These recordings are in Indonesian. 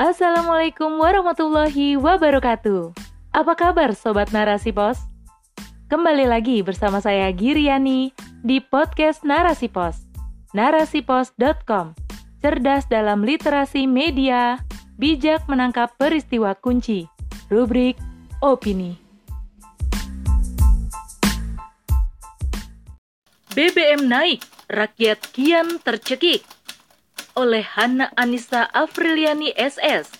Assalamualaikum warahmatullahi wabarakatuh. Apa kabar Sobat Narasi Pos? Kembali lagi bersama saya Giriani di podcast Narasi Pos. Narasipos.com Cerdas dalam literasi media, bijak menangkap peristiwa kunci. Rubrik Opini. BBM naik, rakyat kian tercekik. Oleh Hana Anissa Afriliani SS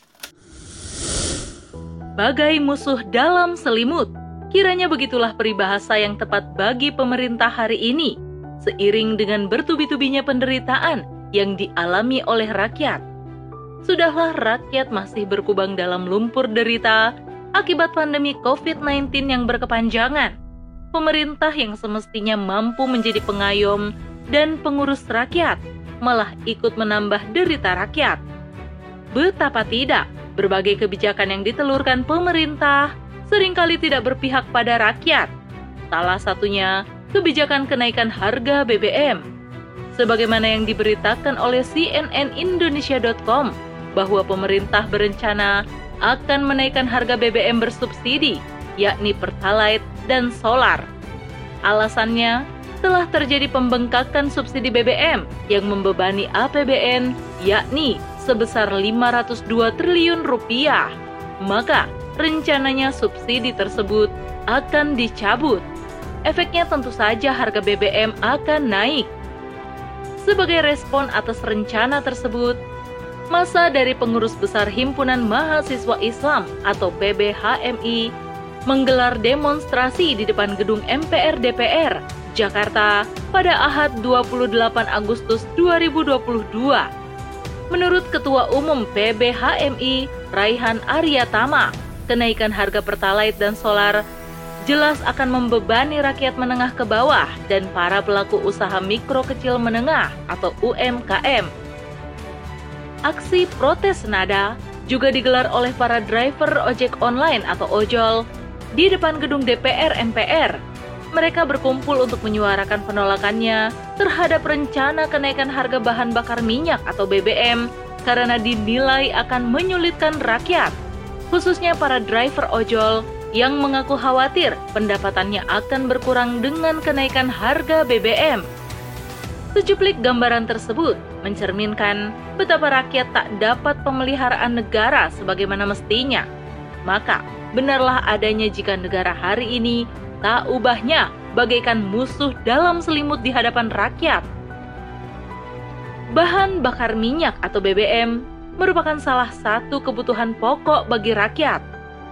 Bagai musuh dalam selimut, kiranya begitulah peribahasa yang tepat bagi pemerintah hari ini, seiring dengan bertubi-tubinya penderitaan yang dialami oleh rakyat. Sudahlah rakyat masih berkubang dalam lumpur derita akibat pandemi COVID-19 yang berkepanjangan. Pemerintah yang semestinya mampu menjadi pengayom dan pengurus rakyat malah ikut menambah derita rakyat. Betapa tidak, Berbagai kebijakan yang ditelurkan pemerintah sering kali tidak berpihak pada rakyat. Salah satunya kebijakan kenaikan harga BBM. Sebagaimana yang diberitakan oleh cnnindonesia.com bahwa pemerintah berencana akan menaikkan harga BBM bersubsidi, yakni Pertalite dan solar. Alasannya, telah terjadi pembengkakan subsidi BBM yang membebani APBN, yakni sebesar 502 triliun rupiah, maka rencananya subsidi tersebut akan dicabut. Efeknya tentu saja harga BBM akan naik. Sebagai respon atas rencana tersebut, masa dari pengurus besar Himpunan Mahasiswa Islam atau PBHMI menggelar demonstrasi di depan gedung MPR DPR Jakarta pada Ahad 28 Agustus 2022 Menurut Ketua Umum PBHMI, Raihan Aryatama, kenaikan harga Pertalite dan solar jelas akan membebani rakyat menengah ke bawah dan para pelaku usaha mikro kecil menengah atau UMKM. Aksi protes nada juga digelar oleh para driver ojek online atau ojol di depan gedung DPR MPR mereka berkumpul untuk menyuarakan penolakannya terhadap rencana kenaikan harga bahan bakar minyak atau BBM karena dinilai akan menyulitkan rakyat, khususnya para driver ojol yang mengaku khawatir pendapatannya akan berkurang dengan kenaikan harga BBM. Secuplik gambaran tersebut mencerminkan betapa rakyat tak dapat pemeliharaan negara sebagaimana mestinya. Maka, benarlah adanya jika negara hari ini tak ubahnya bagaikan musuh dalam selimut di hadapan rakyat. Bahan bakar minyak atau BBM merupakan salah satu kebutuhan pokok bagi rakyat.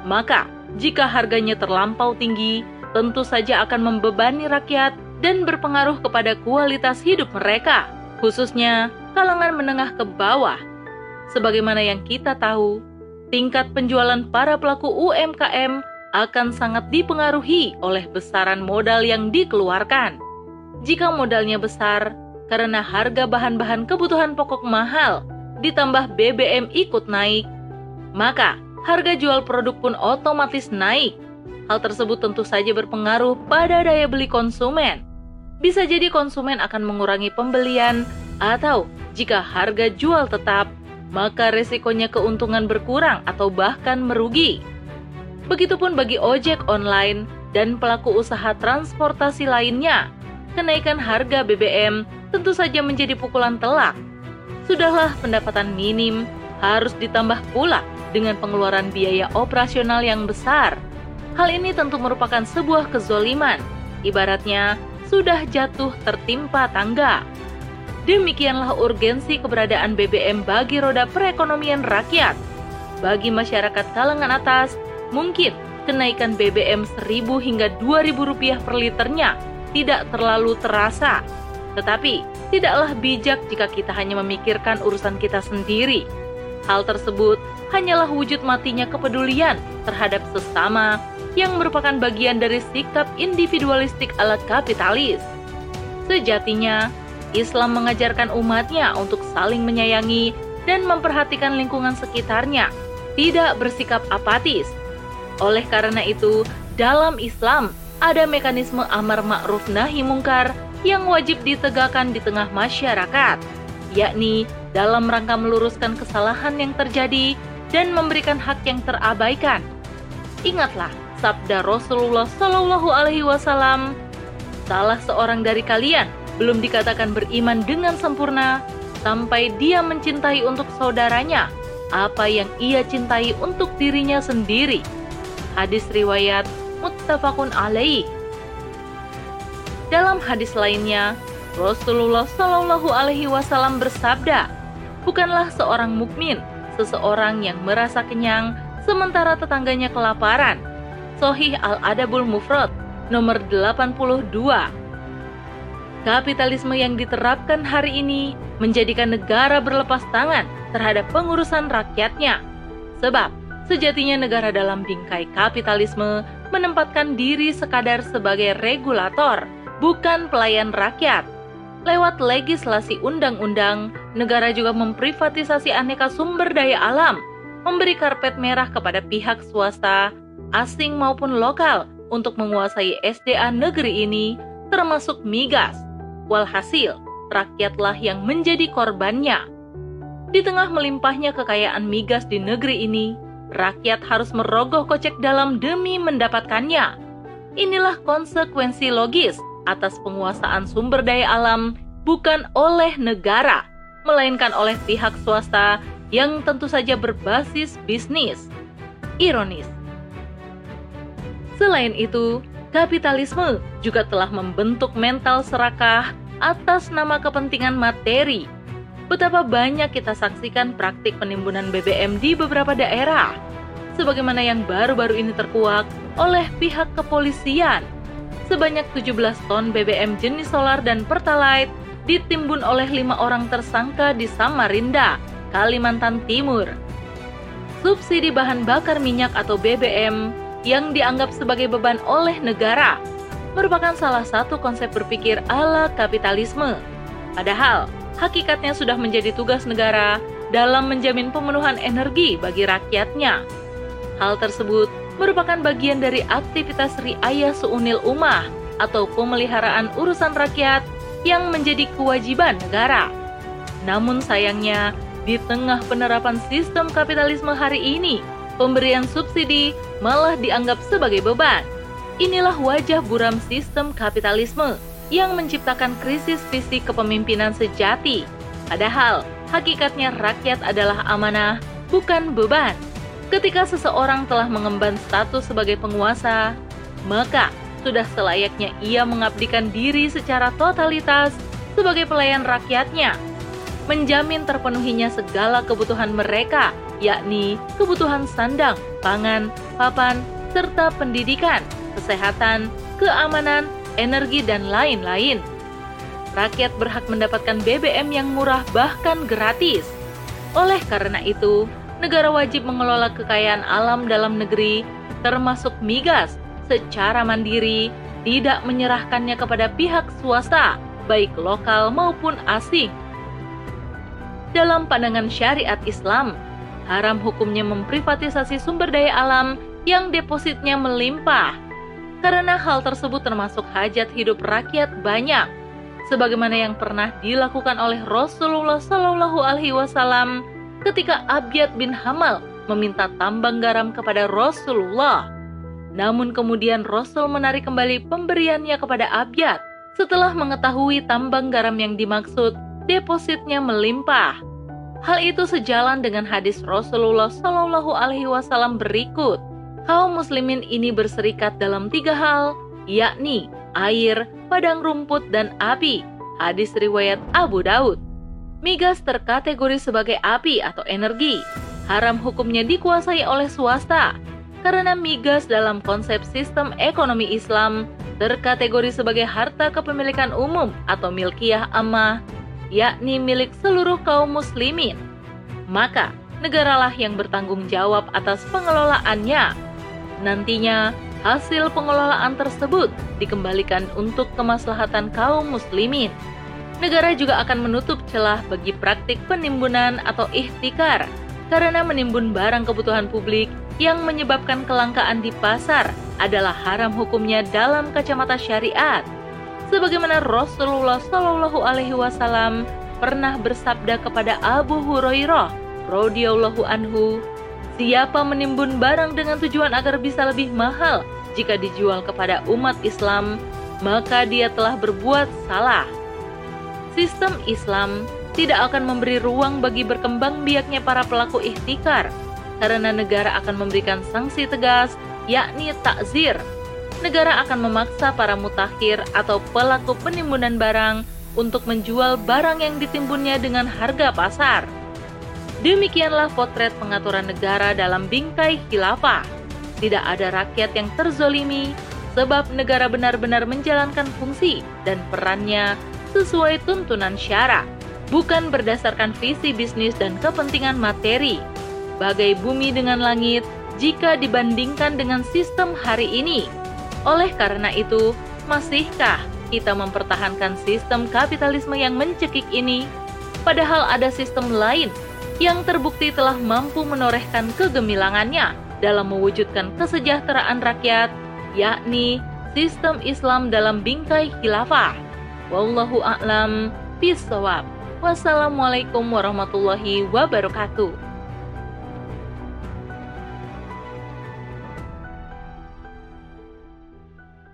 Maka, jika harganya terlampau tinggi, tentu saja akan membebani rakyat dan berpengaruh kepada kualitas hidup mereka, khususnya kalangan menengah ke bawah. Sebagaimana yang kita tahu, tingkat penjualan para pelaku UMKM akan sangat dipengaruhi oleh besaran modal yang dikeluarkan. Jika modalnya besar, karena harga bahan-bahan kebutuhan pokok mahal, ditambah BBM ikut naik, maka harga jual produk pun otomatis naik. Hal tersebut tentu saja berpengaruh pada daya beli konsumen. Bisa jadi konsumen akan mengurangi pembelian, atau jika harga jual tetap, maka resikonya keuntungan berkurang atau bahkan merugi. Begitupun bagi ojek online dan pelaku usaha transportasi lainnya. Kenaikan harga BBM tentu saja menjadi pukulan telak. Sudahlah pendapatan minim harus ditambah pula dengan pengeluaran biaya operasional yang besar. Hal ini tentu merupakan sebuah kezoliman. Ibaratnya sudah jatuh tertimpa tangga. Demikianlah urgensi keberadaan BBM bagi roda perekonomian rakyat. Bagi masyarakat kalangan atas, Mungkin kenaikan BBM 1000 hingga 2000 rupiah per liternya tidak terlalu terasa. Tetapi, tidaklah bijak jika kita hanya memikirkan urusan kita sendiri. Hal tersebut hanyalah wujud matinya kepedulian terhadap sesama yang merupakan bagian dari sikap individualistik ala kapitalis. Sejatinya, Islam mengajarkan umatnya untuk saling menyayangi dan memperhatikan lingkungan sekitarnya, tidak bersikap apatis, oleh karena itu, dalam Islam ada mekanisme amar ma'ruf nahi mungkar yang wajib ditegakkan di tengah masyarakat, yakni dalam rangka meluruskan kesalahan yang terjadi dan memberikan hak yang terabaikan. Ingatlah sabda Rasulullah Shallallahu Alaihi Wasallam, salah seorang dari kalian belum dikatakan beriman dengan sempurna sampai dia mencintai untuk saudaranya apa yang ia cintai untuk dirinya sendiri. Hadis riwayat muttafaqun alaih. Dalam hadis lainnya, Rasulullah Shallallahu alaihi wasallam bersabda, "Bukanlah seorang mukmin seseorang yang merasa kenyang sementara tetangganya kelaparan." Sohih Al-Adabul Mufrad nomor 82. Kapitalisme yang diterapkan hari ini menjadikan negara berlepas tangan terhadap pengurusan rakyatnya. Sebab sejatinya negara dalam bingkai kapitalisme menempatkan diri sekadar sebagai regulator, bukan pelayan rakyat. Lewat legislasi undang-undang, negara juga memprivatisasi aneka sumber daya alam, memberi karpet merah kepada pihak swasta, asing maupun lokal untuk menguasai SDA negeri ini, termasuk migas. Walhasil, rakyatlah yang menjadi korbannya. Di tengah melimpahnya kekayaan migas di negeri ini, rakyat harus merogoh kocek dalam demi mendapatkannya. Inilah konsekuensi logis atas penguasaan sumber daya alam bukan oleh negara, melainkan oleh pihak swasta yang tentu saja berbasis bisnis. Ironis. Selain itu, kapitalisme juga telah membentuk mental serakah atas nama kepentingan materi. Betapa banyak kita saksikan praktik penimbunan BBM di beberapa daerah, sebagaimana yang baru-baru ini terkuak oleh pihak kepolisian. Sebanyak 17 ton BBM jenis solar dan pertalite ditimbun oleh lima orang tersangka di Samarinda, Kalimantan Timur. Subsidi bahan bakar minyak atau BBM yang dianggap sebagai beban oleh negara merupakan salah satu konsep berpikir ala kapitalisme. Padahal, hakikatnya sudah menjadi tugas negara dalam menjamin pemenuhan energi bagi rakyatnya. Hal tersebut merupakan bagian dari aktivitas riayah seunil umah atau pemeliharaan urusan rakyat yang menjadi kewajiban negara. Namun sayangnya, di tengah penerapan sistem kapitalisme hari ini, pemberian subsidi malah dianggap sebagai beban Inilah wajah buram sistem kapitalisme yang menciptakan krisis visi kepemimpinan sejati. Padahal, hakikatnya rakyat adalah amanah, bukan beban. Ketika seseorang telah mengemban status sebagai penguasa, maka sudah selayaknya ia mengabdikan diri secara totalitas sebagai pelayan rakyatnya, menjamin terpenuhinya segala kebutuhan mereka, yakni kebutuhan sandang, pangan, papan, serta pendidikan kesehatan, keamanan, energi, dan lain-lain. Rakyat berhak mendapatkan BBM yang murah bahkan gratis. Oleh karena itu, negara wajib mengelola kekayaan alam dalam negeri, termasuk migas, secara mandiri, tidak menyerahkannya kepada pihak swasta, baik lokal maupun asing. Dalam pandangan syariat Islam, haram hukumnya memprivatisasi sumber daya alam yang depositnya melimpah karena hal tersebut termasuk hajat hidup rakyat banyak, sebagaimana yang pernah dilakukan oleh Rasulullah Shallallahu Alaihi Wasallam ketika Abyad bin Hamal meminta tambang garam kepada Rasulullah. Namun kemudian Rasul menarik kembali pemberiannya kepada Abyad setelah mengetahui tambang garam yang dimaksud depositnya melimpah. Hal itu sejalan dengan hadis Rasulullah Shallallahu Alaihi Wasallam berikut kaum muslimin ini berserikat dalam tiga hal, yakni air, padang rumput, dan api. Hadis riwayat Abu Daud. Migas terkategori sebagai api atau energi. Haram hukumnya dikuasai oleh swasta. Karena migas dalam konsep sistem ekonomi Islam terkategori sebagai harta kepemilikan umum atau milkiah ammah, yakni milik seluruh kaum muslimin. Maka, negaralah yang bertanggung jawab atas pengelolaannya Nantinya, hasil pengelolaan tersebut dikembalikan untuk kemaslahatan kaum muslimin. Negara juga akan menutup celah bagi praktik penimbunan atau ikhtikar karena menimbun barang kebutuhan publik yang menyebabkan kelangkaan di pasar adalah haram hukumnya dalam kacamata syariat. Sebagaimana Rasulullah Shallallahu Alaihi Wasallam pernah bersabda kepada Abu Hurairah radhiyallahu anhu, Siapa menimbun barang dengan tujuan agar bisa lebih mahal jika dijual kepada umat Islam, maka dia telah berbuat salah. Sistem Islam tidak akan memberi ruang bagi berkembang biaknya para pelaku ihtikar, karena negara akan memberikan sanksi tegas, yakni takzir. Negara akan memaksa para mutakhir atau pelaku penimbunan barang untuk menjual barang yang ditimbunnya dengan harga pasar. Demikianlah potret pengaturan negara dalam bingkai khilafah. Tidak ada rakyat yang terzolimi, sebab negara benar-benar menjalankan fungsi dan perannya sesuai tuntunan syara, bukan berdasarkan visi bisnis dan kepentingan materi. Bagai bumi dengan langit, jika dibandingkan dengan sistem hari ini. Oleh karena itu, masihkah kita mempertahankan sistem kapitalisme yang mencekik ini? Padahal ada sistem lain yang terbukti telah mampu menorehkan kegemilangannya dalam mewujudkan kesejahteraan rakyat, yakni sistem Islam dalam bingkai khilafah. Wallahu a'lam bishawab. Wassalamualaikum warahmatullahi wabarakatuh.